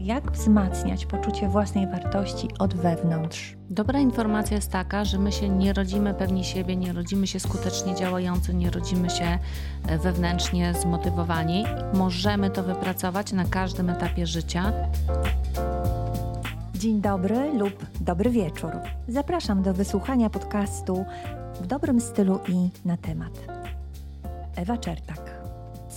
Jak wzmacniać poczucie własnej wartości od wewnątrz? Dobra informacja jest taka, że my się nie rodzimy pewni siebie, nie rodzimy się skutecznie działający, nie rodzimy się e, wewnętrznie zmotywowani. Możemy to wypracować na każdym etapie życia. Dzień dobry lub dobry wieczór. Zapraszam do wysłuchania podcastu w dobrym stylu i na temat. Ewa Czertak.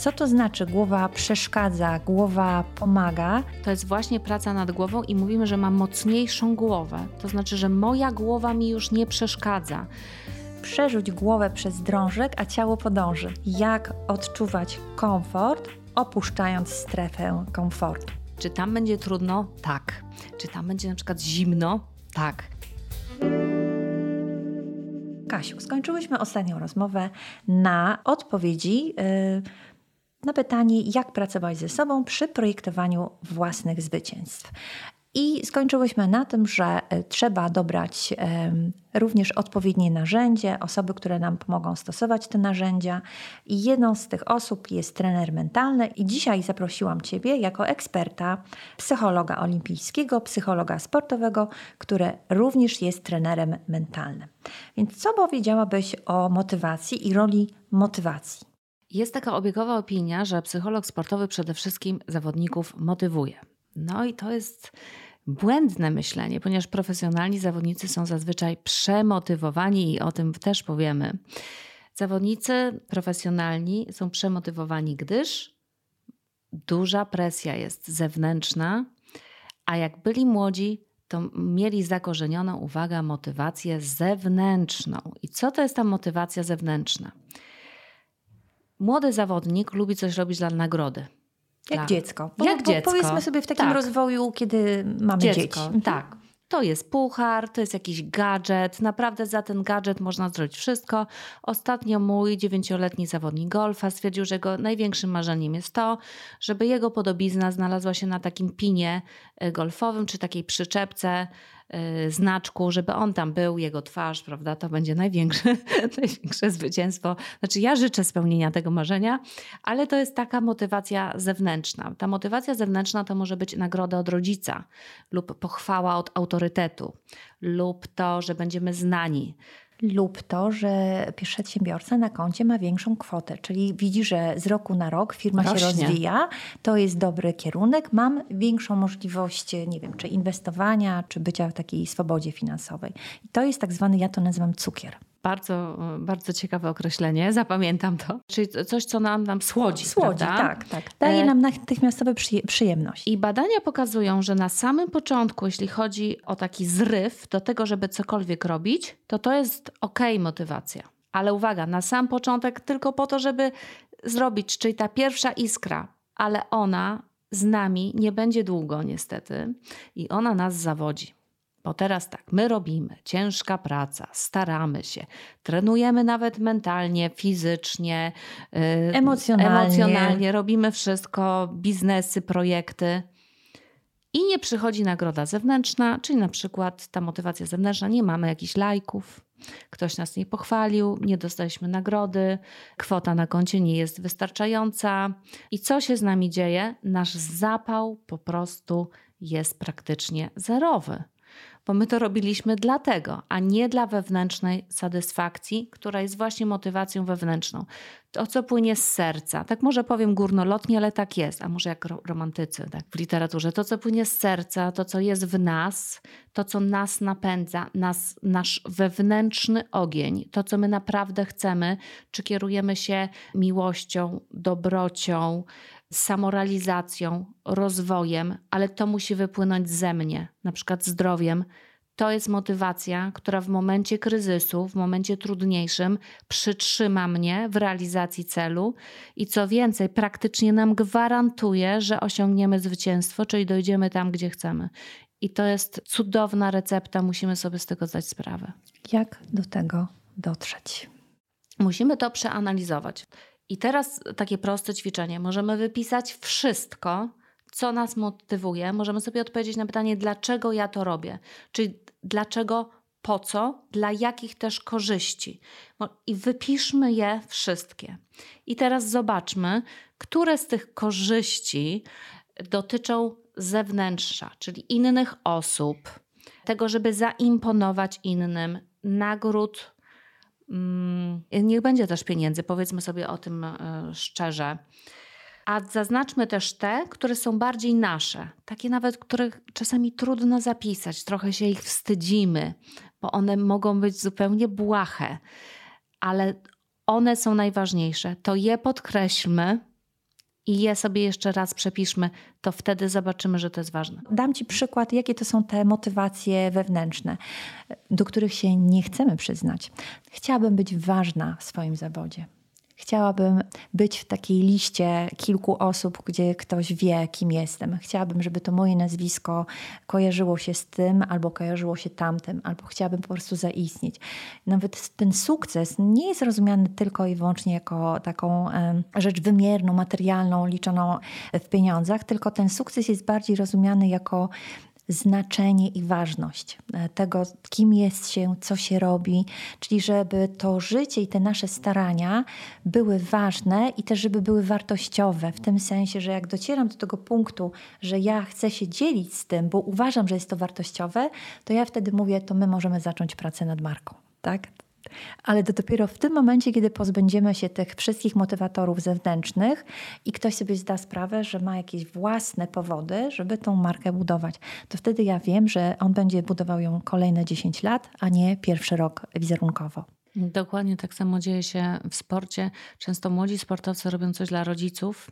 Co to znaczy głowa przeszkadza, głowa pomaga? To jest właśnie praca nad głową i mówimy, że mam mocniejszą głowę. To znaczy, że moja głowa mi już nie przeszkadza. Przerzuć głowę przez drążek, a ciało podąży. Jak odczuwać komfort, opuszczając strefę komfortu? Czy tam będzie trudno? Tak. Czy tam będzie na przykład zimno? Tak. Kasiu, skończyłyśmy ostatnią rozmowę na odpowiedzi. Yy, na pytanie, jak pracować ze sobą przy projektowaniu własnych zwycięstw. I skończyłyśmy na tym, że e, trzeba dobrać również odpowiednie narzędzie, osoby, które nam pomogą stosować te narzędzia. I jedną z tych osób jest trener mentalny. I dzisiaj zaprosiłam Ciebie jako eksperta, psychologa olimpijskiego, psychologa sportowego, który również jest trenerem mentalnym. Więc co powiedziałabyś o motywacji i roli motywacji? Jest taka obiegowa opinia, że psycholog sportowy przede wszystkim zawodników motywuje. No i to jest błędne myślenie, ponieważ profesjonalni zawodnicy są zazwyczaj przemotywowani i o tym też powiemy. Zawodnicy profesjonalni są przemotywowani, gdyż duża presja jest zewnętrzna, a jak byli młodzi, to mieli zakorzenioną, uwaga, motywację zewnętrzną. I co to jest ta motywacja zewnętrzna? Młody zawodnik lubi coś robić dla nagrody. Jak dla... dziecko. Jak bo, dziecko. Powiedzmy sobie w takim tak. rozwoju, kiedy mamy dziecko, dzieci. Mhm. Tak. To jest puchar, to jest jakiś gadżet. Naprawdę za ten gadżet można zrobić wszystko. Ostatnio mój dziewięcioletni zawodnik golfa stwierdził, że jego największym marzeniem jest to, żeby jego podobizna znalazła się na takim pinie e, golfowym czy takiej przyczepce znaczku, żeby on tam był, jego twarz, prawda? To będzie największe, największe zwycięstwo. Znaczy, ja życzę spełnienia tego marzenia, ale to jest taka motywacja zewnętrzna. Ta motywacja zewnętrzna to może być nagroda od rodzica lub pochwała od autorytetu, lub to, że będziemy znani lub to, że przedsiębiorca na koncie ma większą kwotę, czyli widzi, że z roku na rok firma Rośnie. się rozwija, to jest dobry kierunek, mam większą możliwość, nie wiem, czy inwestowania, czy bycia w takiej swobodzie finansowej. I to jest tak zwany, ja to nazywam cukier. Bardzo, bardzo ciekawe określenie, zapamiętam to. Czyli coś, co nam, nam słodzi. Słodzi, prawda? tak, tak. Daje e, nam natychmiastowe przyjemność. I badania pokazują, że na samym początku, jeśli chodzi o taki zryw do tego, żeby cokolwiek robić, to to jest ok motywacja. Ale uwaga, na sam początek tylko po to, żeby zrobić, czyli ta pierwsza iskra, ale ona z nami nie będzie długo niestety i ona nas zawodzi. Bo teraz tak, my robimy ciężka praca, staramy się, trenujemy nawet mentalnie, fizycznie, yy, emocjonalnie. emocjonalnie, robimy wszystko, biznesy, projekty. I nie przychodzi nagroda zewnętrzna, czyli na przykład ta motywacja zewnętrzna, nie mamy jakichś lajków, ktoś nas nie pochwalił, nie dostaliśmy nagrody, kwota na koncie nie jest wystarczająca. I co się z nami dzieje? Nasz zapał po prostu jest praktycznie zerowy bo my to robiliśmy dlatego, a nie dla wewnętrznej satysfakcji, która jest właśnie motywacją wewnętrzną. To, co płynie z serca, tak może powiem górnolotnie, ale tak jest, a może jak romantycy tak, w literaturze, to, co płynie z serca, to, co jest w nas, to, co nas napędza, nas, nasz wewnętrzny ogień, to, co my naprawdę chcemy, czy kierujemy się miłością, dobrocią, samorealizacją, rozwojem, ale to musi wypłynąć ze mnie, na przykład zdrowiem. To jest motywacja, która w momencie kryzysu, w momencie trudniejszym przytrzyma mnie w realizacji celu i co więcej, praktycznie nam gwarantuje, że osiągniemy zwycięstwo, czyli dojdziemy tam, gdzie chcemy. I to jest cudowna recepta, musimy sobie z tego zdać sprawę. Jak do tego dotrzeć? Musimy to przeanalizować. I teraz takie proste ćwiczenie. Możemy wypisać wszystko, co nas motywuje. Możemy sobie odpowiedzieć na pytanie, dlaczego ja to robię. Czyli dlaczego, po co, dla jakich też korzyści. I wypiszmy je wszystkie. I teraz zobaczmy, które z tych korzyści dotyczą zewnętrzna, czyli innych osób, tego, żeby zaimponować innym, nagród. Mm, niech będzie też pieniędzy, powiedzmy sobie o tym e, szczerze. A zaznaczmy też te, które są bardziej nasze, takie nawet, których czasami trudno zapisać, trochę się ich wstydzimy, bo one mogą być zupełnie błahe, ale one są najważniejsze. To je podkreślmy, i je sobie jeszcze raz przepiszmy, to wtedy zobaczymy, że to jest ważne. Dam Ci przykład, jakie to są te motywacje wewnętrzne, do których się nie chcemy przyznać. Chciałabym być ważna w swoim zawodzie. Chciałabym być w takiej liście kilku osób, gdzie ktoś wie, kim jestem. Chciałabym, żeby to moje nazwisko kojarzyło się z tym, albo kojarzyło się tamtym, albo chciałabym po prostu zaistnieć. Nawet ten sukces nie jest rozumiany tylko i wyłącznie jako taką rzecz wymierną, materialną, liczoną w pieniądzach, tylko ten sukces jest bardziej rozumiany jako znaczenie i ważność e, tego, kim jest się, co się robi, czyli żeby to życie i te nasze starania były ważne i też, żeby były wartościowe, w tym sensie, że jak docieram do tego punktu, że ja chcę się dzielić z tym, bo uważam, że jest to wartościowe, to ja wtedy mówię, to my możemy zacząć pracę nad marką. Tak? Ale to dopiero w tym momencie, kiedy pozbędziemy się tych wszystkich motywatorów zewnętrznych i ktoś sobie zda sprawę, że ma jakieś własne powody, żeby tą markę budować, to wtedy ja wiem, że on będzie budował ją kolejne 10 lat, a nie pierwszy rok wizerunkowo. Dokładnie tak samo dzieje się w sporcie. Często młodzi sportowcy robią coś dla rodziców,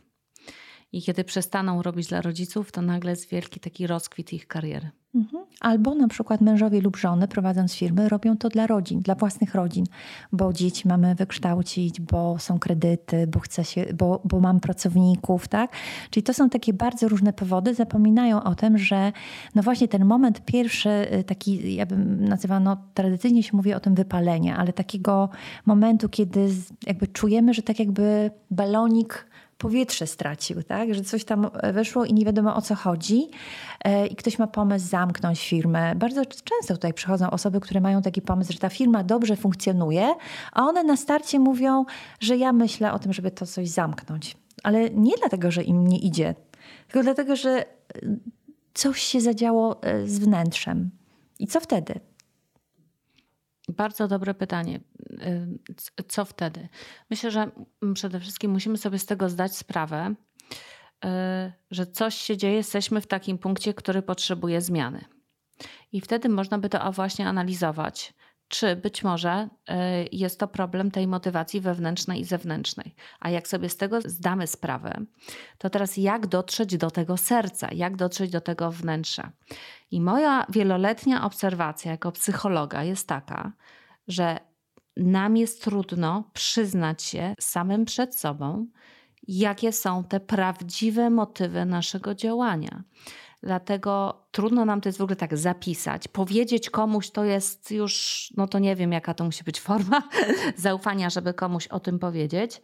i kiedy przestaną robić dla rodziców, to nagle jest wielki taki rozkwit ich kariery. Mhm. Albo na przykład mężowie lub żony prowadząc firmy robią to dla rodzin, dla własnych rodzin, bo dzieci mamy wykształcić, bo są kredyty, bo, chce się, bo, bo mam pracowników, tak? Czyli to są takie bardzo różne powody, zapominają o tym, że no właśnie ten moment pierwszy, y, taki ja bym nazywała, no tradycyjnie się mówi o tym wypalenia, ale takiego momentu, kiedy jakby czujemy, że tak jakby balonik powietrze stracił, tak? że coś tam weszło i nie wiadomo o co chodzi e, i ktoś ma pomysł zamknąć firmę. Bardzo często tutaj przychodzą osoby, które mają taki pomysł, że ta firma dobrze funkcjonuje, a one na starcie mówią, że ja myślę o tym, żeby to coś zamknąć. Ale nie dlatego, że im nie idzie, tylko dlatego, że e, coś się zadziało e, z wnętrzem. I co wtedy? Bardzo dobre pytanie. Y, co wtedy? Myślę, że przede wszystkim musimy sobie z tego zdać sprawę, y, że coś się dzieje, jesteśmy w takim punkcie, który potrzebuje zmiany. I wtedy można by to właśnie analizować, czy być może y, jest to problem tej motywacji wewnętrznej i zewnętrznej. A jak sobie z tego zdamy sprawę, to teraz jak dotrzeć do tego serca, jak dotrzeć do tego wnętrza. I moja wieloletnia obserwacja jako psychologa jest taka, że nam jest trudno przyznać się samym przed sobą, jakie są te prawdziwe motywy naszego działania. Dlatego trudno nam to jest w ogóle tak zapisać. Powiedzieć komuś to jest już, no to nie wiem, jaka to musi być forma zaufania, żeby komuś o tym powiedzieć.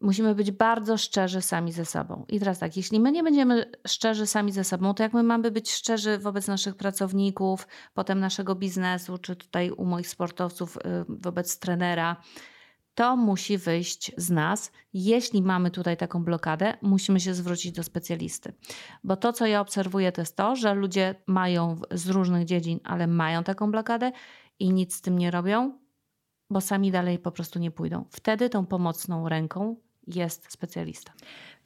Musimy być bardzo szczerzy sami ze sobą. I teraz tak, jeśli my nie będziemy szczerzy sami ze sobą, to jak my mamy być szczerzy wobec naszych pracowników, potem naszego biznesu, czy tutaj u moich sportowców, y, wobec trenera, to musi wyjść z nas. Jeśli mamy tutaj taką blokadę, musimy się zwrócić do specjalisty. Bo to, co ja obserwuję, to jest to, że ludzie mają z różnych dziedzin, ale mają taką blokadę i nic z tym nie robią, bo sami dalej po prostu nie pójdą. Wtedy tą pomocną ręką jest specjalista.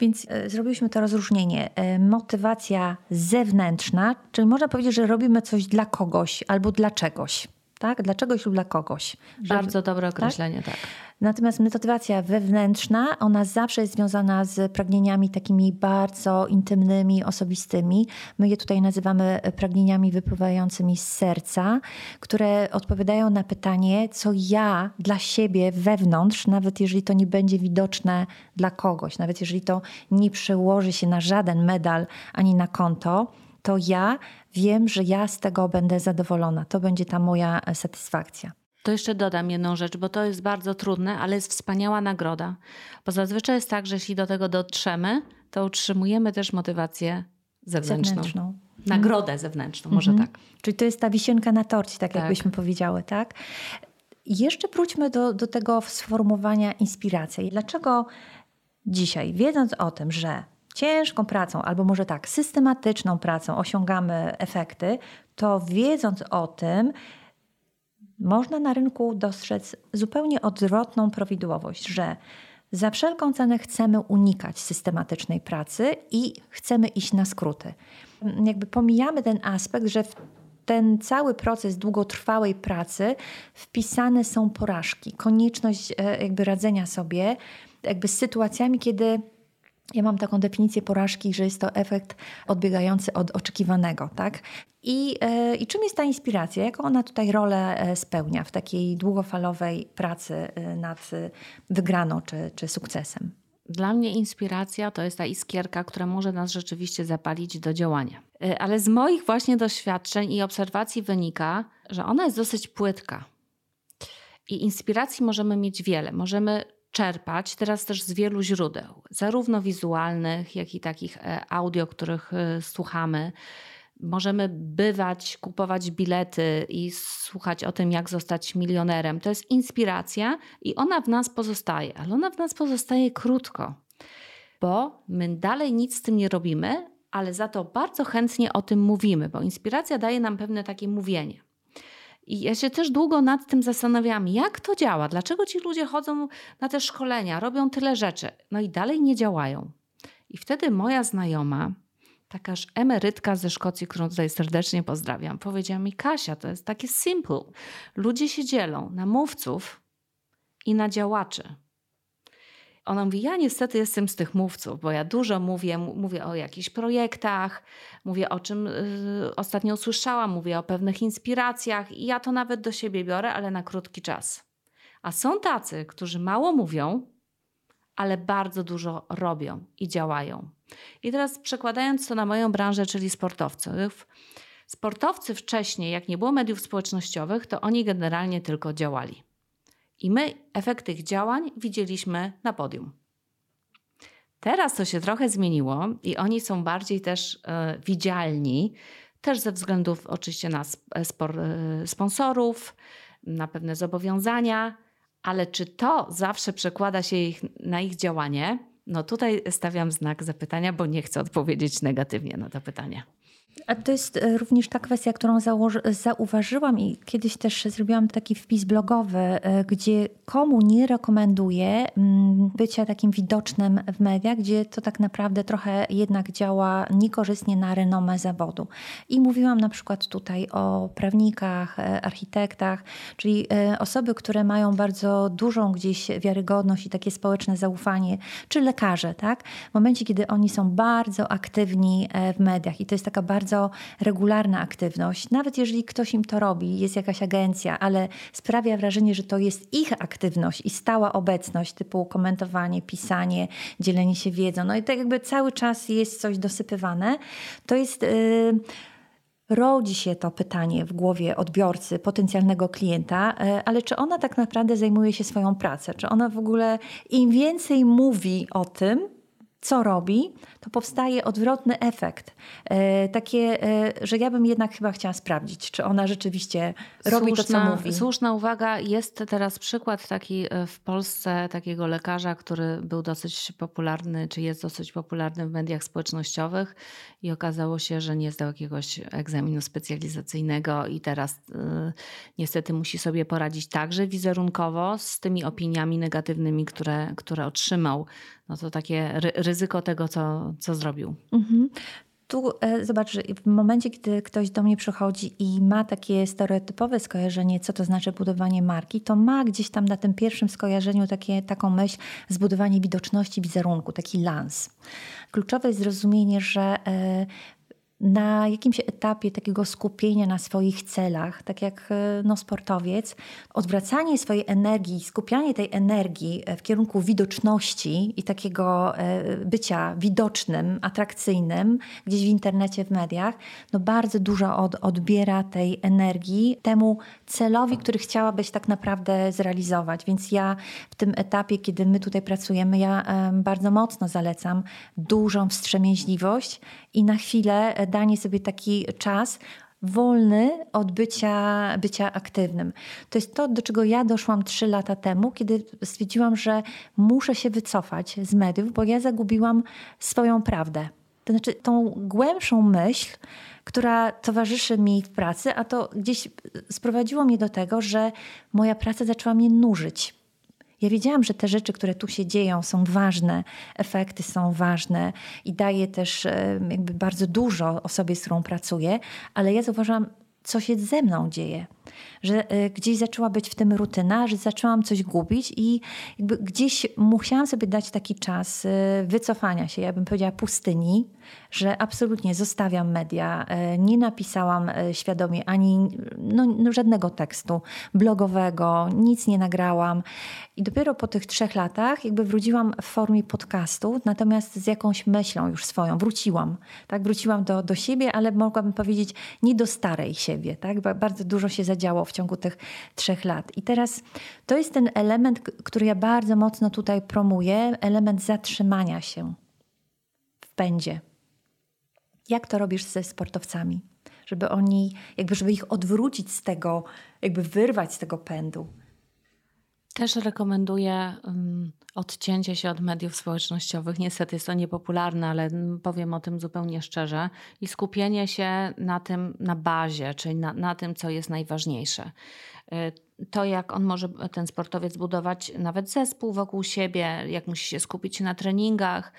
Więc e, zrobiliśmy to rozróżnienie. E, motywacja zewnętrzna, czyli można powiedzieć, że robimy coś dla kogoś albo dla czegoś. Tak? Dla czegoś lub dla kogoś. Bardzo dobre określenie, tak. tak. Natomiast motywacja wewnętrzna, ona zawsze jest związana z pragnieniami takimi bardzo intymnymi, osobistymi. My je tutaj nazywamy pragnieniami wypływającymi z serca, które odpowiadają na pytanie, co ja dla siebie wewnątrz, nawet jeżeli to nie będzie widoczne dla kogoś, nawet jeżeli to nie przełoży się na żaden medal ani na konto, to ja wiem, że ja z tego będę zadowolona. To będzie ta moja satysfakcja. To jeszcze dodam jedną rzecz, bo to jest bardzo trudne, ale jest wspaniała nagroda. Bo zazwyczaj jest tak, że jeśli do tego dotrzemy, to utrzymujemy też motywację zewnętrzną. zewnętrzną. Nagrodę zewnętrzną, może mhm. tak. Czyli to jest ta wisienka na torcie, tak, tak. jakbyśmy powiedziały, tak? Jeszcze wróćmy do, do tego sformułowania inspiracji. Dlaczego dzisiaj, wiedząc o tym, że ciężką pracą, albo może tak, systematyczną pracą osiągamy efekty, to wiedząc o tym, można na rynku dostrzec zupełnie odwrotną prawidłowość, że za wszelką cenę chcemy unikać systematycznej pracy i chcemy iść na skróty. Jakby pomijamy ten aspekt, że w ten cały proces długotrwałej pracy wpisane są porażki, konieczność e, jakby radzenia sobie jakby z sytuacjami, kiedy ja mam taką definicję porażki, że jest to efekt odbiegający od oczekiwanego, tak? I, e, I czym jest ta inspiracja? Jaką ona tutaj rolę e, spełnia w takiej długofalowej pracy e, nad wygraną czy, czy sukcesem? Dla mnie inspiracja to jest ta iskierka, która może nas rzeczywiście zapalić do działania. Ale z moich właśnie doświadczeń i obserwacji wynika, że ona jest dosyć płytka. I inspiracji możemy mieć wiele. Możemy czerpać teraz też z wielu źródeł, zarówno wizualnych, jak i takich audio, których słuchamy możemy bywać, kupować bilety i słuchać o tym, jak zostać milionerem. To jest inspiracja i ona w nas pozostaje, ale ona w nas pozostaje krótko, bo my dalej nic z tym nie robimy, ale za to bardzo chętnie o tym mówimy, bo inspiracja daje nam pewne takie mówienie. I ja się też długo nad tym zastanawiałam, jak to działa, dlaczego ci ludzie chodzą na te szkolenia, robią tyle rzeczy, no i dalej nie działają. I wtedy moja znajoma, takaż emerytka ze Szkocji, którą tutaj serdecznie pozdrawiam, powiedziała mi: Kasia, to jest takie simple. Ludzie się dzielą na mówców i na działaczy. Ona mówi: Ja niestety jestem z tych mówców, bo ja dużo mówię, mówię o jakichś projektach, mówię o czym yy, ostatnio usłyszałam, mówię o pewnych inspiracjach i ja to nawet do siebie biorę, ale na krótki czas. A są tacy, którzy mało mówią, ale bardzo dużo robią i działają. I teraz przekładając to na moją branżę, czyli sportowców. Sportowcy wcześniej, jak nie było mediów społecznościowych, to oni generalnie tylko działali. I my efekty ich działań widzieliśmy na podium. Teraz to się trochę zmieniło i oni są bardziej też e, widzialni, też ze względów oczywiście na spor, e, sponsorów, na pewne zobowiązania, ale czy to zawsze przekłada się ich, na ich działanie? No tutaj stawiam znak zapytania, bo nie chcę odpowiedzieć negatywnie na to pytanie. A to jest e, również ta kwestia, którą zauważyłam i kiedyś też zrobiłam taki wpis blogowy, e, gdzie komu nie rekomenduję mm, bycia takim widocznym w mediach, gdzie to tak naprawdę trochę jednak działa niekorzystnie na renomę zawodu. I mówiłam na przykład tutaj o prawnikach, e, architektach, czyli osoby, które mają bardzo dużą gdzieś wiarygodność i takie społeczne zaufanie, czy lekarze, tak? W momencie, kiedy oni są bardzo aktywni w mediach i to jest taka bardzo regularna aktywność, nawet jeżeli ktoś im to robi, jest jakaś agencja, ale sprawia wrażenie, że to jest ich aktywność i stała obecność, typu komentowanie, pisanie, dzielenie się wiedzą, no i tak jakby cały czas jest coś dosypywane, to jest. Yy, rodzi się to pytanie w głowie odbiorcy, potencjalnego klienta, y, ale czy ona tak naprawdę zajmuje się swoją pracą? Czy ona w ogóle im więcej mówi o tym, co robi, to powstaje odwrotny efekt. E, takie, e, że ja bym jednak chyba chciała sprawdzić, czy ona rzeczywiście robi słuszna, to, co mówi. Słuszna uwaga. Jest teraz przykład taki e, w Polsce takiego lekarza, który był dosyć popularny, czy jest dosyć popularny w mediach społecznościowych i okazało się, że nie zdał jakiegoś egzaminu specjalizacyjnego i teraz y, niestety musi sobie poradzić także wizerunkowo z tymi opiniami negatywnymi, które, które otrzymał. No to takie ryzyko tego, co, co, zrobił. Mhm. Tu e, zobacz, w momencie, kiedy ktoś do mnie przychodzi i ma takie stereotypowe skojarzenie, co to znaczy budowanie marki, to ma gdzieś tam na tym pierwszym skojarzeniu takie, taką myśl zbudowanie widoczności wizerunku, taki lans. Kluczowe jest zrozumienie, że e, na jakimś etapie takiego skupienia na swoich celach, tak jak e, no, sportowiec, odwracanie swojej energii, skupianie tej energii e, w kierunku widoczności i takiego e, bycia widocznym, atrakcyjnym gdzieś w internecie, w mediach, no bardzo dużo od, odbiera tej energii temu celowi, który chciałabyś tak naprawdę zrealizować. Więc ja w tym etapie, kiedy my tutaj pracujemy, ja bardzo mocno zalecam dużą wstrzemięźliwość i na chwilę danie sobie taki czas, wolny od bycia, bycia aktywnym. To jest to, do czego ja doszłam trzy lata temu, kiedy stwierdziłam, że muszę się wycofać z mediów, bo ja zagubiłam swoją prawdę. To znaczy tą głębszą myśl, która towarzyszy mi w pracy, a to gdzieś sprowadziło mnie do tego, że moja praca zaczęła mnie nużyć. Ja wiedziałam, że te rzeczy, które tu się dzieją, są ważne, efekty są ważne i daje też jakby bardzo dużo osobie, z którą pracuję, ale ja zauważyłam, co się ze mną dzieje. Że e, gdzieś zaczęła być w tym rutyna, że zaczęłam coś gubić i gdzieś musiałam sobie dać taki czas e, wycofania się, ja bym powiedziała pustyni, że absolutnie zostawiam media. E, nie napisałam świadomie ani no, no żadnego tekstu blogowego, nic nie nagrałam. I dopiero po tych trzech latach jakby wróciłam w formie podcastu, natomiast z jakąś myślą już swoją. Wróciłam, tak? Wróciłam do, do siebie, ale mogłabym powiedzieć nie do starej siebie, tak? Bardzo dużo się zadziało w ciągu tych trzech lat. I teraz to jest ten element, który ja bardzo mocno tutaj promuję, element zatrzymania się w pędzie. Jak to robisz ze sportowcami? Żeby oni, jakby żeby ich odwrócić z tego, jakby wyrwać z tego pędu. Też rekomenduję um, odcięcie się od mediów społecznościowych. Niestety jest to niepopularne, ale powiem o tym zupełnie szczerze. I skupienie się na tym, na bazie, czyli na, na tym, co jest najważniejsze. Y, to, jak on może, ten sportowiec, budować nawet zespół wokół siebie, jak musi się skupić na treningach,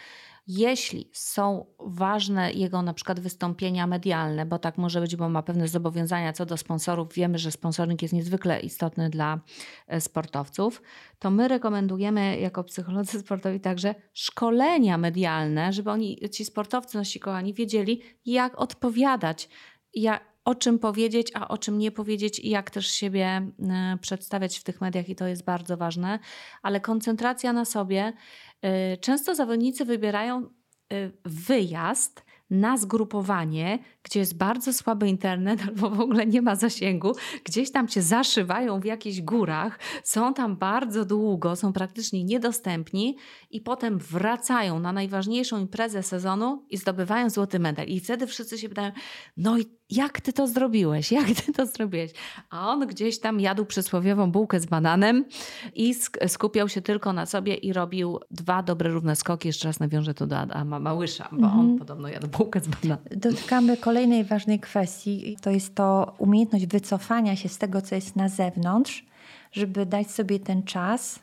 jeśli są ważne jego na przykład wystąpienia medialne, bo tak może być, bo ma pewne zobowiązania co do sponsorów, wiemy, że sponsoring jest niezwykle istotny dla e, sportowców, to my rekomendujemy jako psycholodzy sportowi także szkolenia medialne, żeby oni, ci sportowcy, nasi kochani, wiedzieli, jak odpowiadać, jak, o czym powiedzieć, a o czym nie powiedzieć i jak też siebie e, przedstawiać w tych mediach, i to jest bardzo ważne. Ale koncentracja na sobie. E, często zawodnicy wybierają e, wyjazd na zgrupowanie, gdzie jest bardzo słaby internet albo w ogóle nie ma zasięgu, gdzieś tam się zaszywają w jakichś górach, są tam bardzo długo, są praktycznie niedostępni i potem wracają na najważniejszą imprezę sezonu i zdobywają złoty medal. I wtedy wszyscy się pytają, no i jak ty to zrobiłeś? Jak ty to zrobiłeś? A on gdzieś tam jadł przysłowiową bułkę z bananem i skupiał się tylko na sobie i robił dwa dobre równe skoki. Jeszcze raz nawiążę to do Adama Małysza, bo on mhm. podobno jadł bułkę z bananem. Dotykamy kolejnej ważnej kwestii. To jest to umiejętność wycofania się z tego, co jest na zewnątrz żeby dać sobie ten czas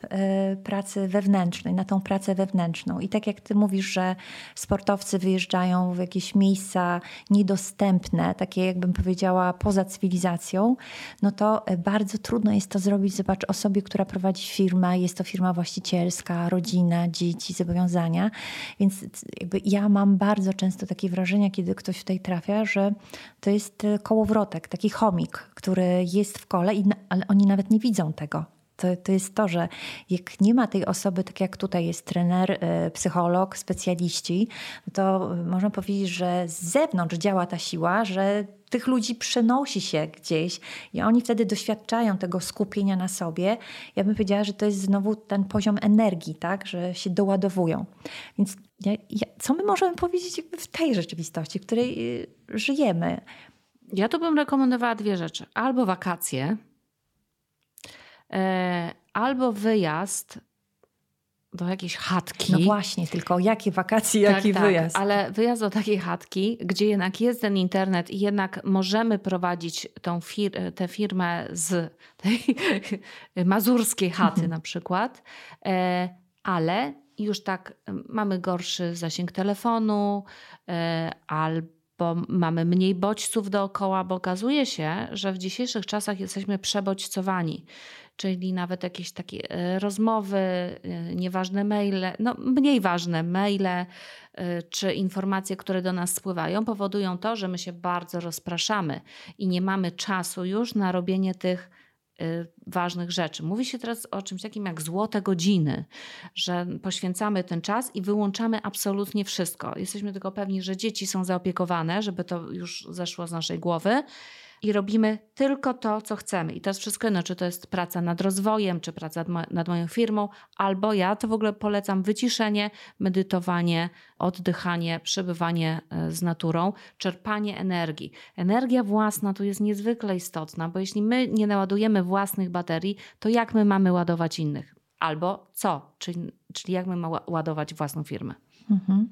y, pracy wewnętrznej, na tą pracę wewnętrzną. I tak jak ty mówisz, że sportowcy wyjeżdżają w jakieś miejsca niedostępne, takie jakbym powiedziała poza cywilizacją, no to e, bardzo trudno jest to zrobić. Zobacz, osobie, która prowadzi firmę, jest to firma właścicielska, rodzina, dzieci, zobowiązania. Więc jakby ja mam bardzo często takie wrażenie, kiedy ktoś tutaj trafia, że to jest e, kołowrotek, taki chomik, który jest w kole, i, ale oni nawet nie widzą tego. To, to jest to, że jak nie ma tej osoby, tak jak tutaj jest trener, e, psycholog, specjaliści, to można powiedzieć, że z zewnątrz działa ta siła, że tych ludzi przenosi się gdzieś i oni wtedy doświadczają tego skupienia na sobie. Ja bym powiedziała, że to jest znowu ten poziom energii, tak, że się doładowują. Więc ja, ja, co my możemy powiedzieć w tej rzeczywistości, w której y, żyjemy? Ja to bym rekomendowała dwie rzeczy. Albo wakacje, albo wyjazd do jakiejś chatki. No właśnie, tylko jakie wakacje, tak, jaki tak, wyjazd. Ale wyjazd do takiej chatki, gdzie jednak jest ten internet i jednak możemy prowadzić tą fir tę firmę z tej mazurskiej chaty na przykład, e, ale już tak mamy gorszy zasięg telefonu e, albo bo mamy mniej bodźców dookoła, bo okazuje się, że w dzisiejszych czasach jesteśmy przebodźcowani. Czyli nawet jakieś takie e, rozmowy, e, nieważne maile, no mniej ważne maile e, czy informacje, które do nas spływają, powodują to, że my się bardzo rozpraszamy i nie mamy czasu już na robienie tych ważnych rzeczy. Mówi się teraz o czymś takim jak złote godziny, że poświęcamy ten czas i wyłączamy absolutnie wszystko. Jesteśmy tylko pewni, że dzieci są zaopiekowane, żeby to już zeszło z naszej głowy, i robimy tylko to, co chcemy. I to jest wszystko jedno, czy to jest praca nad rozwojem, czy praca nad moją firmą, albo ja to w ogóle polecam wyciszenie, medytowanie, oddychanie, przebywanie e, z naturą, czerpanie energii. Energia własna tu jest niezwykle istotna, bo jeśli my nie naładujemy własnych baterii, to jak my mamy ładować innych? Albo co? Czyli, czyli jak my mamy ładować własną firmę? Mhm.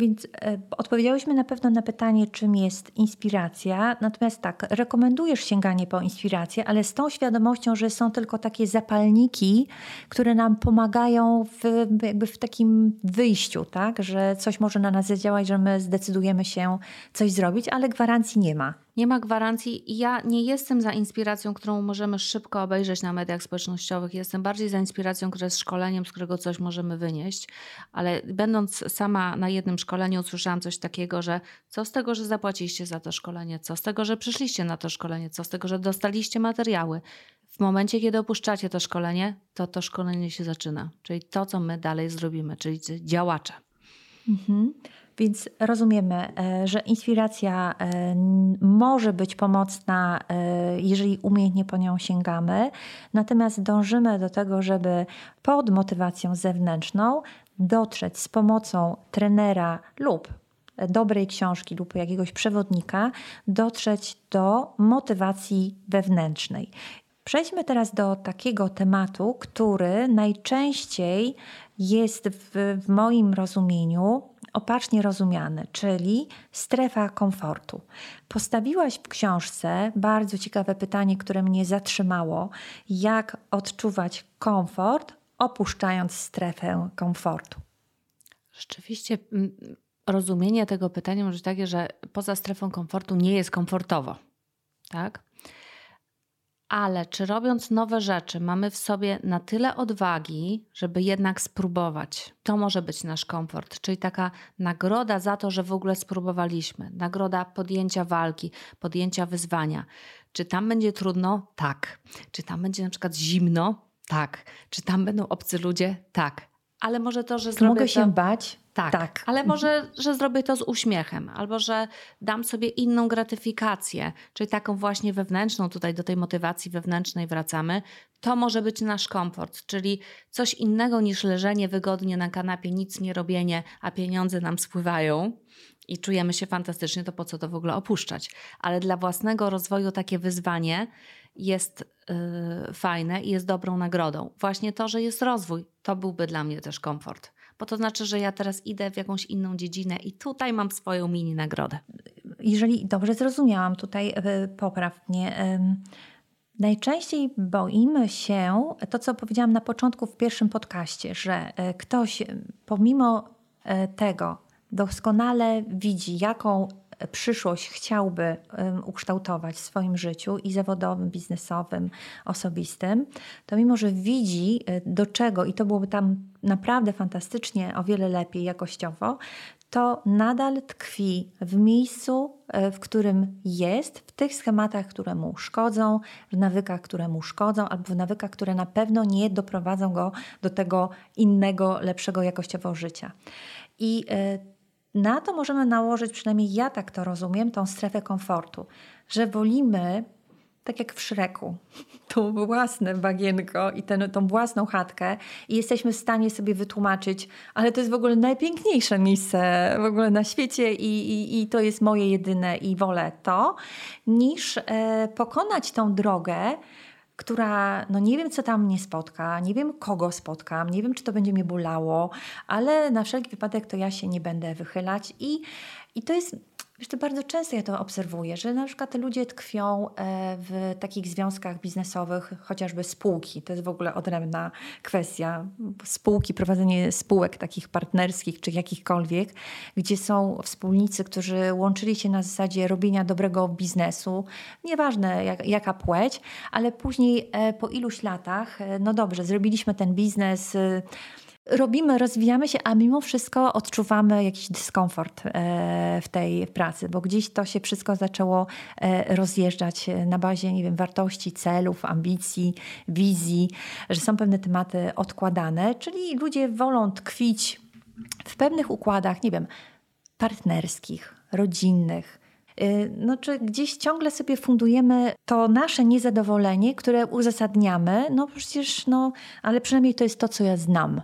Więc e, odpowiedziałyśmy na pewno na pytanie, czym jest inspiracja. Natomiast tak, rekomendujesz sięganie po inspirację, ale z tą świadomością, że są tylko takie zapalniki, które nam pomagają w, jakby w takim wyjściu, tak? że coś może na nas zadziałać, że my zdecydujemy się coś zrobić, ale gwarancji nie ma nie ma gwarancji. Ja nie jestem za inspiracją, którą możemy szybko obejrzeć na mediach społecznościowych. Jestem bardziej za inspiracją, która jest szkoleniem, z którego coś możemy wynieść. Ale będąc sama na jednym szkoleniu, usłyszałam coś takiego, że co z tego, że zapłaciliście za to szkolenie, co z tego, że przyszliście na to szkolenie, co z tego, że dostaliście materiały. W momencie, kiedy opuszczacie to szkolenie, to to szkolenie się zaczyna. Czyli to, co my dalej zrobimy, czyli działacze. Mhm. Więc rozumiemy, e, że inspiracja e, może być pomocna, e, jeżeli umiejętnie po nią sięgamy, natomiast dążymy do tego, żeby pod motywacją zewnętrzną dotrzeć z pomocą trenera lub dobrej książki lub jakiegoś przewodnika, dotrzeć do motywacji wewnętrznej. Przejdźmy teraz do takiego tematu, który najczęściej jest w, w moim rozumieniu opacznie rozumiany, czyli strefa komfortu. Postawiłaś w książce bardzo ciekawe pytanie, które mnie zatrzymało: jak odczuwać komfort, opuszczając strefę komfortu? Rzeczywiście mm, rozumienie tego pytania może być takie, że poza strefą komfortu nie jest komfortowo. Tak? Ale czy robiąc nowe rzeczy mamy w sobie na tyle odwagi, żeby jednak spróbować? To może być nasz komfort, czyli taka nagroda za to, że w ogóle spróbowaliśmy, nagroda podjęcia walki, podjęcia wyzwania. Czy tam będzie trudno? Tak. Czy tam będzie na przykład zimno? Tak. Czy tam będą obcy ludzie? Tak. Ale może to, że Mogę to... się bać? Tak, tak, ale może, że zrobię to z uśmiechem, albo że dam sobie inną gratyfikację, czyli taką właśnie wewnętrzną, tutaj do tej motywacji wewnętrznej wracamy. To może być nasz komfort, czyli coś innego niż leżenie wygodnie na kanapie, nic nie robienie, a pieniądze nam spływają i czujemy się fantastycznie, to po co to w ogóle opuszczać? Ale dla własnego rozwoju takie wyzwanie jest yy, fajne i jest dobrą nagrodą. Właśnie to, że jest rozwój, to byłby dla mnie też komfort bo to znaczy, że ja teraz idę w jakąś inną dziedzinę i tutaj mam swoją mini nagrodę. Jeżeli dobrze zrozumiałam, tutaj e, poprawnie. Najczęściej boimy się, to co powiedziałam na początku w pierwszym podcaście, że e, ktoś pomimo e, tego doskonale widzi, jaką przyszłość chciałby ukształtować w swoim życiu i zawodowym, biznesowym, osobistym, to mimo, że widzi e, do czego i to byłoby tam naprawdę fantastycznie, o wiele lepiej jakościowo, to nadal tkwi w miejscu, e, w którym jest, w tych schematach, które mu szkodzą, w nawykach, które mu szkodzą, albo w nawykach, które na pewno nie doprowadzą go do tego innego, lepszego jakościowo życia. I e, na to możemy nałożyć, przynajmniej ja tak to rozumiem, tą strefę komfortu, że wolimy, tak jak w Szreku, to własne bagienko i ten, tą własną chatkę i jesteśmy w stanie sobie wytłumaczyć, ale to jest w ogóle najpiękniejsze miejsce w ogóle na świecie i, i, i to jest moje jedyne i wolę to, niż e, pokonać tą drogę, która, no nie wiem, co tam mnie spotka, nie wiem, kogo spotkam, nie wiem, czy to będzie mnie bolało, ale na wszelki wypadek to ja się nie będę wychylać i, i to jest Wiesz, to bardzo często ja to obserwuję, że na przykład te ludzie tkwią e, w takich związkach biznesowych, chociażby spółki. To jest w ogóle odrębna kwestia. Spółki, prowadzenie spółek takich partnerskich czy jakichkolwiek, gdzie są wspólnicy, którzy łączyli się na zasadzie robienia dobrego biznesu. Nieważne jak, jaka płeć, ale później e, po iluś latach, e, no dobrze, zrobiliśmy ten biznes robimy, rozwijamy się, a mimo wszystko odczuwamy jakiś dyskomfort e, w tej pracy, bo gdzieś to się wszystko zaczęło e, rozjeżdżać na bazie, nie wiem, wartości, celów, ambicji, wizji, że są pewne tematy odkładane, czyli ludzie wolą tkwić w pewnych układach, nie wiem, partnerskich, rodzinnych, no, czy gdzieś ciągle sobie fundujemy to nasze niezadowolenie, które uzasadniamy, no przecież, no, ale przynajmniej to jest to, co ja znam.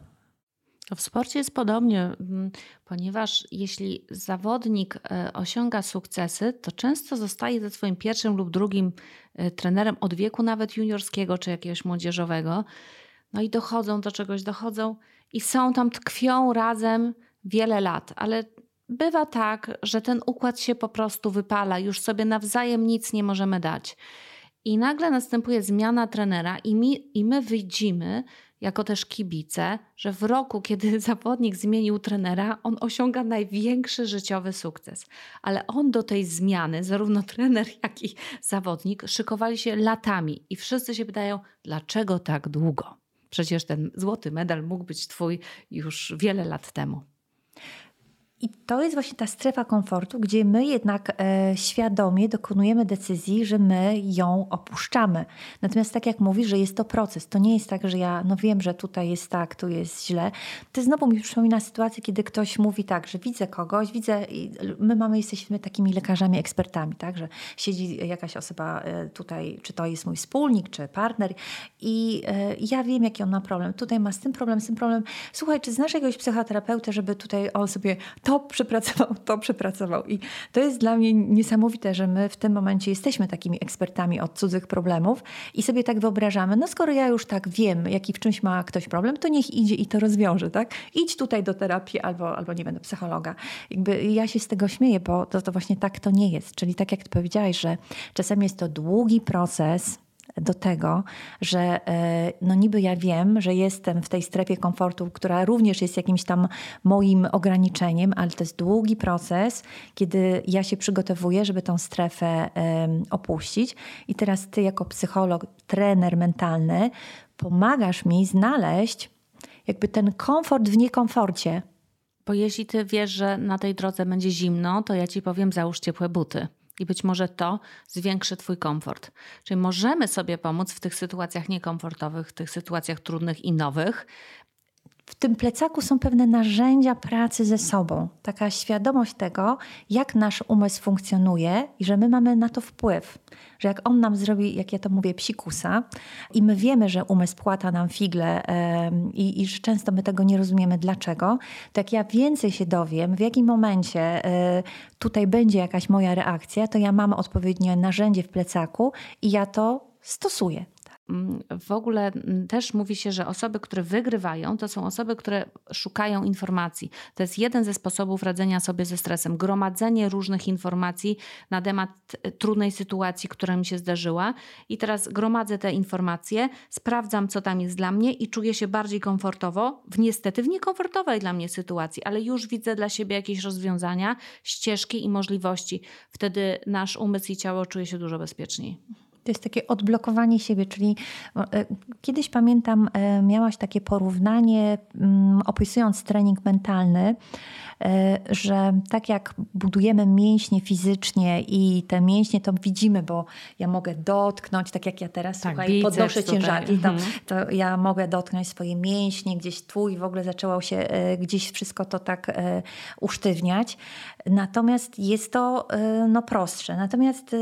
W sporcie jest podobnie, mm, ponieważ jeśli zawodnik e, osiąga sukcesy, to często zostaje ze swoim pierwszym lub drugim e, trenerem od wieku nawet juniorskiego czy jakiegoś młodzieżowego. No i dochodzą do czegoś, dochodzą i są tam, tkwią razem wiele lat, ale bywa tak, że ten układ się po prostu wypala, już sobie nawzajem nic nie możemy dać. I nagle następuje zmiana trenera, i, mi, i my widzimy, jako też kibice, że w roku, kiedy zawodnik zmienił trenera, on osiąga największy życiowy sukces. Ale on do tej zmiany, zarówno trener, jak i zawodnik, szykowali się latami i wszyscy się pytają, dlaczego tak długo? Przecież ten złoty medal mógł być twój już wiele lat temu. I to jest właśnie ta strefa komfortu, gdzie my jednak e, świadomie dokonujemy decyzji, że my ją opuszczamy. Natomiast tak jak mówisz, że jest to proces. To nie jest tak, że ja no wiem, że tutaj jest tak, tu jest źle. To znowu mi przypomina sytuację, kiedy ktoś mówi tak, że widzę kogoś, widzę, my mamy, jesteśmy takimi lekarzami, ekspertami, tak, że siedzi jakaś osoba e, tutaj, czy to jest mój wspólnik, czy partner i e, ja wiem, jaki on ma problem. Tutaj ma z tym problem, z tym problem. Słuchaj, czy znasz jakiegoś psychoterapeutę, żeby tutaj on sobie to przepracował, to przepracował. I to jest dla mnie niesamowite, że my w tym momencie jesteśmy takimi ekspertami od cudzych problemów i sobie tak wyobrażamy, no skoro ja już tak wiem, jaki w czymś ma ktoś problem, to niech idzie i to rozwiąże, tak? Idź tutaj do terapii albo, albo nie do psychologa. Jakby ja się z tego śmieję, bo to, to właśnie tak to nie jest. Czyli tak jak ty powiedziałaś, że czasami jest to długi proces, do tego, że e, no niby ja wiem, że jestem w tej strefie komfortu, która również jest jakimś tam moim ograniczeniem, ale to jest długi proces, kiedy ja się przygotowuję, żeby tą strefę opuścić. I teraz ty jako psycholog, trener mentalny pomagasz mi znaleźć jakby ten komfort w niekomforcie. Bo jeśli ty wiesz, że na tej drodze będzie zimno, to ja ci powiem, załóż ciepłe buty. I być może to zwiększy Twój komfort. Czyli możemy sobie pomóc w tych sytuacjach niekomfortowych, w tych sytuacjach trudnych i nowych, w tym plecaku są pewne narzędzia pracy ze sobą. Taka świadomość tego, jak nasz umysł funkcjonuje i że my mamy na to wpływ. Że jak on nam zrobi, jak ja to mówię, psikusa i my wiemy, że umysł płata nam figle yy, i, że często my tego nie rozumiemy dlaczego, to jak ja więcej się dowiem, w jakim momencie yy, tutaj będzie jakaś moja reakcja, to ja mam odpowiednie narzędzie w plecaku i ja to stosuję. Mm, w ogóle mm, też mówi się, że osoby, które wygrywają, to są osoby, które szukają informacji. To jest jeden ze sposobów radzenia sobie ze stresem. Gromadzenie różnych informacji na temat e, trudnej sytuacji, która mi się zdarzyła. I teraz gromadzę te informacje, sprawdzam, co tam jest dla mnie i czuję się bardziej komfortowo, w niestety w niekomfortowej dla mnie sytuacji, ale już widzę dla siebie jakieś rozwiązania, ścieżki i możliwości. Wtedy nasz umysł i ciało czuje się dużo bezpieczniej. To jest takie odblokowanie siebie, czyli e, kiedyś pamiętam, e, miałaś takie porównanie, mm, opisując trening mentalny, e, że tak jak budujemy mięśnie fizycznie i te mięśnie to widzimy, bo ja mogę dotknąć, tak jak ja teraz tak, słuchaj, podnoszę ciężarki, to, mhm. to ja mogę dotknąć swoje mięśnie, gdzieś tu i w ogóle zaczęło się gdzieś wszystko to tak usztywniać. Natomiast jest to no, prostsze. Natomiast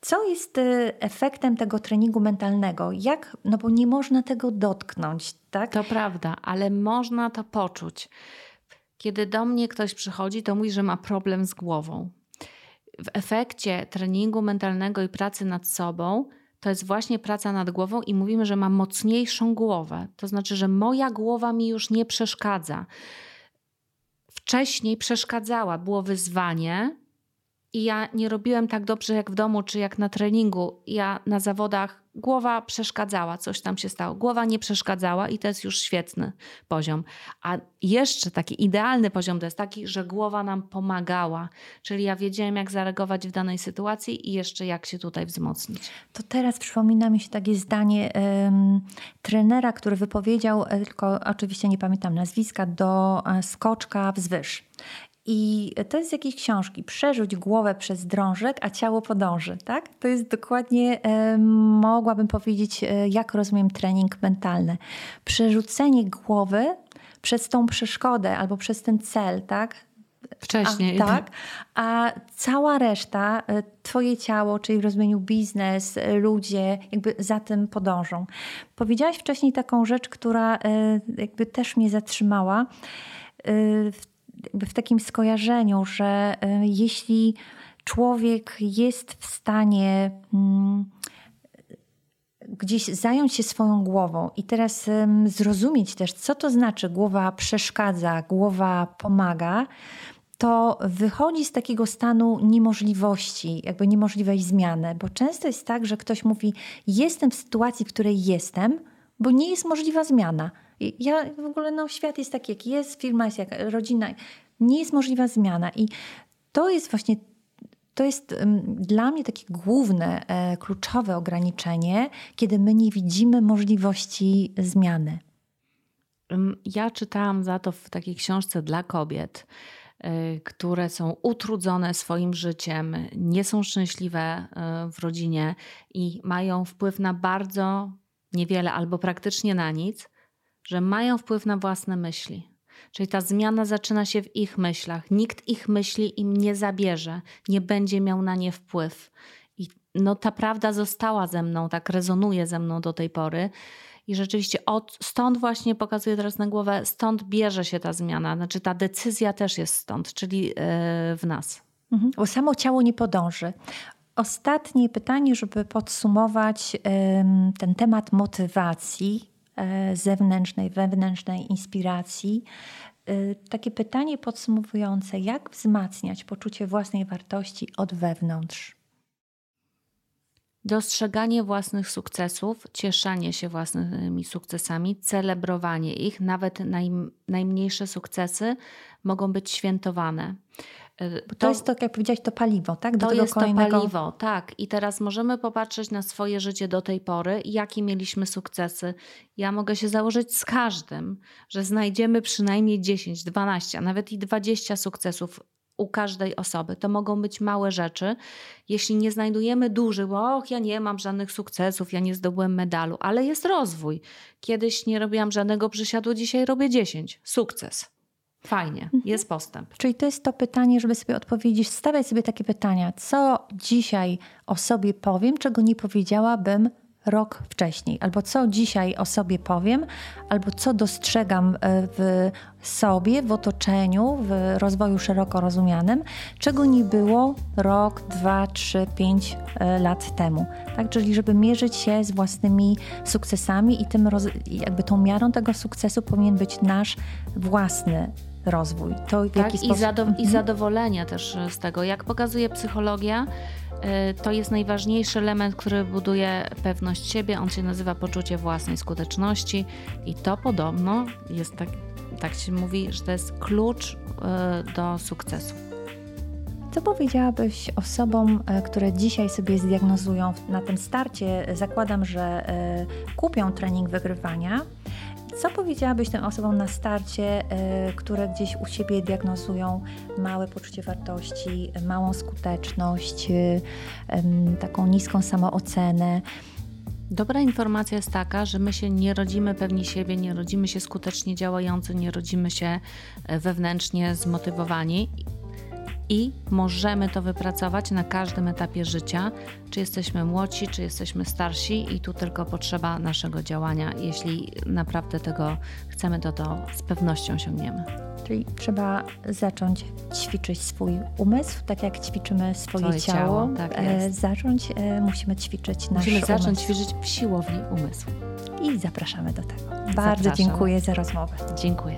co jest y, efektem tego treningu mentalnego? Jak, no bo nie można tego dotknąć, tak? To prawda, ale można to poczuć. Kiedy do mnie ktoś przychodzi, to mówi, że ma problem z głową. W efekcie treningu mentalnego i pracy nad sobą to jest właśnie praca nad głową i mówimy, że mam mocniejszą głowę. To znaczy, że moja głowa mi już nie przeszkadza. Wcześniej przeszkadzała, było wyzwanie, i ja nie robiłem tak dobrze jak w domu czy jak na treningu. Ja na zawodach głowa przeszkadzała, coś tam się stało. Głowa nie przeszkadzała i to jest już świetny poziom. A jeszcze taki idealny poziom to jest taki, że głowa nam pomagała. Czyli ja wiedziałem, jak zareagować w danej sytuacji i jeszcze jak się tutaj wzmocnić. To teraz przypomina mi się takie zdanie um, trenera, który wypowiedział, e, tylko oczywiście nie pamiętam nazwiska, do e, skoczka wzwyż. I to jest z jakiejś książki. Przerzuć głowę przez drążek, a ciało podąży. Tak? To jest dokładnie, e, mogłabym powiedzieć, e, jak rozumiem trening mentalny. Przerzucenie głowy przez tą przeszkodę albo przez ten cel, tak? Wcześniej. A, tak. A cała reszta, e, twoje ciało, czyli w rozumieniu biznes, e, ludzie, jakby za tym podążą. Powiedziałaś wcześniej taką rzecz, która e, jakby też mnie zatrzymała. Jakby w takim skojarzeniu, że jeśli człowiek jest w stanie mm, gdzieś zająć się swoją głową i teraz zrozumieć też, co to znaczy głowa przeszkadza, głowa pomaga, to wychodzi z takiego stanu niemożliwości, jakby niemożliwej zmiany, bo często jest tak, że ktoś mówi: Jestem w sytuacji, w której jestem, bo nie jest możliwa zmiana. Ja w ogóle, no, świat jest taki, jak jest, firma jest jak rodzina, nie jest możliwa zmiana. I to jest właśnie to jest dla mnie takie główne, e, kluczowe ograniczenie, kiedy my nie widzimy możliwości zmiany. Ja czytałam za to w takiej książce dla kobiet, e, które są utrudzone swoim życiem, nie są szczęśliwe e, w rodzinie i mają wpływ na bardzo niewiele albo praktycznie na nic, że mają wpływ na własne myśli. Czyli ta zmiana zaczyna się w ich myślach. Nikt ich myśli im nie zabierze, nie będzie miał na nie wpływ. I no, ta prawda została ze mną, tak rezonuje ze mną do tej pory. I rzeczywiście od, stąd właśnie pokazuję teraz na głowę, stąd bierze się ta zmiana. Znaczy ta decyzja też jest stąd, czyli yy, w nas. Mhm. Bo samo ciało nie podąży. Ostatnie pytanie, żeby podsumować yy, ten temat motywacji zewnętrznej, wewnętrznej inspiracji. E, takie pytanie podsumowujące: jak wzmacniać poczucie własnej wartości od wewnątrz? Dostrzeganie własnych sukcesów, cieszenie się własnymi sukcesami, celebrowanie ich, nawet naj, najmniejsze sukcesy mogą być świętowane. To, to, jest to, jak powiedziałeś, to paliwo, tak? Do to jest kolejnego... to paliwo, tak. I teraz możemy popatrzeć na swoje życie do tej pory, jakie mieliśmy sukcesy. Ja mogę się założyć z każdym, że znajdziemy przynajmniej 10, 12, a nawet i 20 sukcesów u każdej osoby. To mogą być małe rzeczy. Jeśli nie znajdujemy dużych, bo och, ja nie mam żadnych sukcesów, ja nie zdobyłem medalu, ale jest rozwój. Kiedyś nie robiłam żadnego przysiadu, dzisiaj robię 10. Sukces. Fajnie, mhm. jest postęp. Czyli to jest to pytanie, żeby sobie odpowiedzieć, stawiać sobie takie pytania, co dzisiaj o sobie powiem, czego nie powiedziałabym rok wcześniej, albo co dzisiaj o sobie powiem, albo co dostrzegam e, w sobie, w otoczeniu, w rozwoju szeroko rozumianym, czego nie było rok, dwa, trzy, pięć e, lat temu. Tak? Czyli żeby mierzyć się z własnymi sukcesami i tym jakby tą miarą tego sukcesu powinien być nasz własny rozwój. To tak, jaki sposób... i, zado i mhm. zadowolenie też z tego. Jak pokazuje psychologia, y, to jest najważniejszy element, który buduje pewność siebie. On się nazywa poczucie własnej skuteczności i to podobno jest tak, tak się mówi, że to jest klucz y, do sukcesu. Co powiedziałabyś osobom, e, które dzisiaj sobie zdiagnozują na tym starcie? Zakładam, że e, kupią trening wygrywania co powiedziałabyś tym osobom na starcie, e, które gdzieś u siebie diagnozują małe poczucie wartości, małą skuteczność, e, taką niską samoocenę? Dobra informacja jest taka, że my się nie rodzimy pewni siebie, nie rodzimy się skutecznie działający, nie rodzimy się e, wewnętrznie zmotywowani i możemy to wypracować na każdym etapie życia, czy jesteśmy młodsi, czy jesteśmy starsi, i tu tylko potrzeba naszego działania. Jeśli naprawdę tego chcemy, to to z pewnością osiągniemy. Czyli trzeba zacząć ćwiczyć swój umysł, tak jak ćwiczymy swoje, ciało. ciało tak e, zacząć e, musimy ćwiczyć nasz Musimy zacząć umysł. ćwiczyć w siłowni umysłu. I zapraszamy do tego. Bardzo Zapraszam. dziękuję za rozmowę. Dziękuję.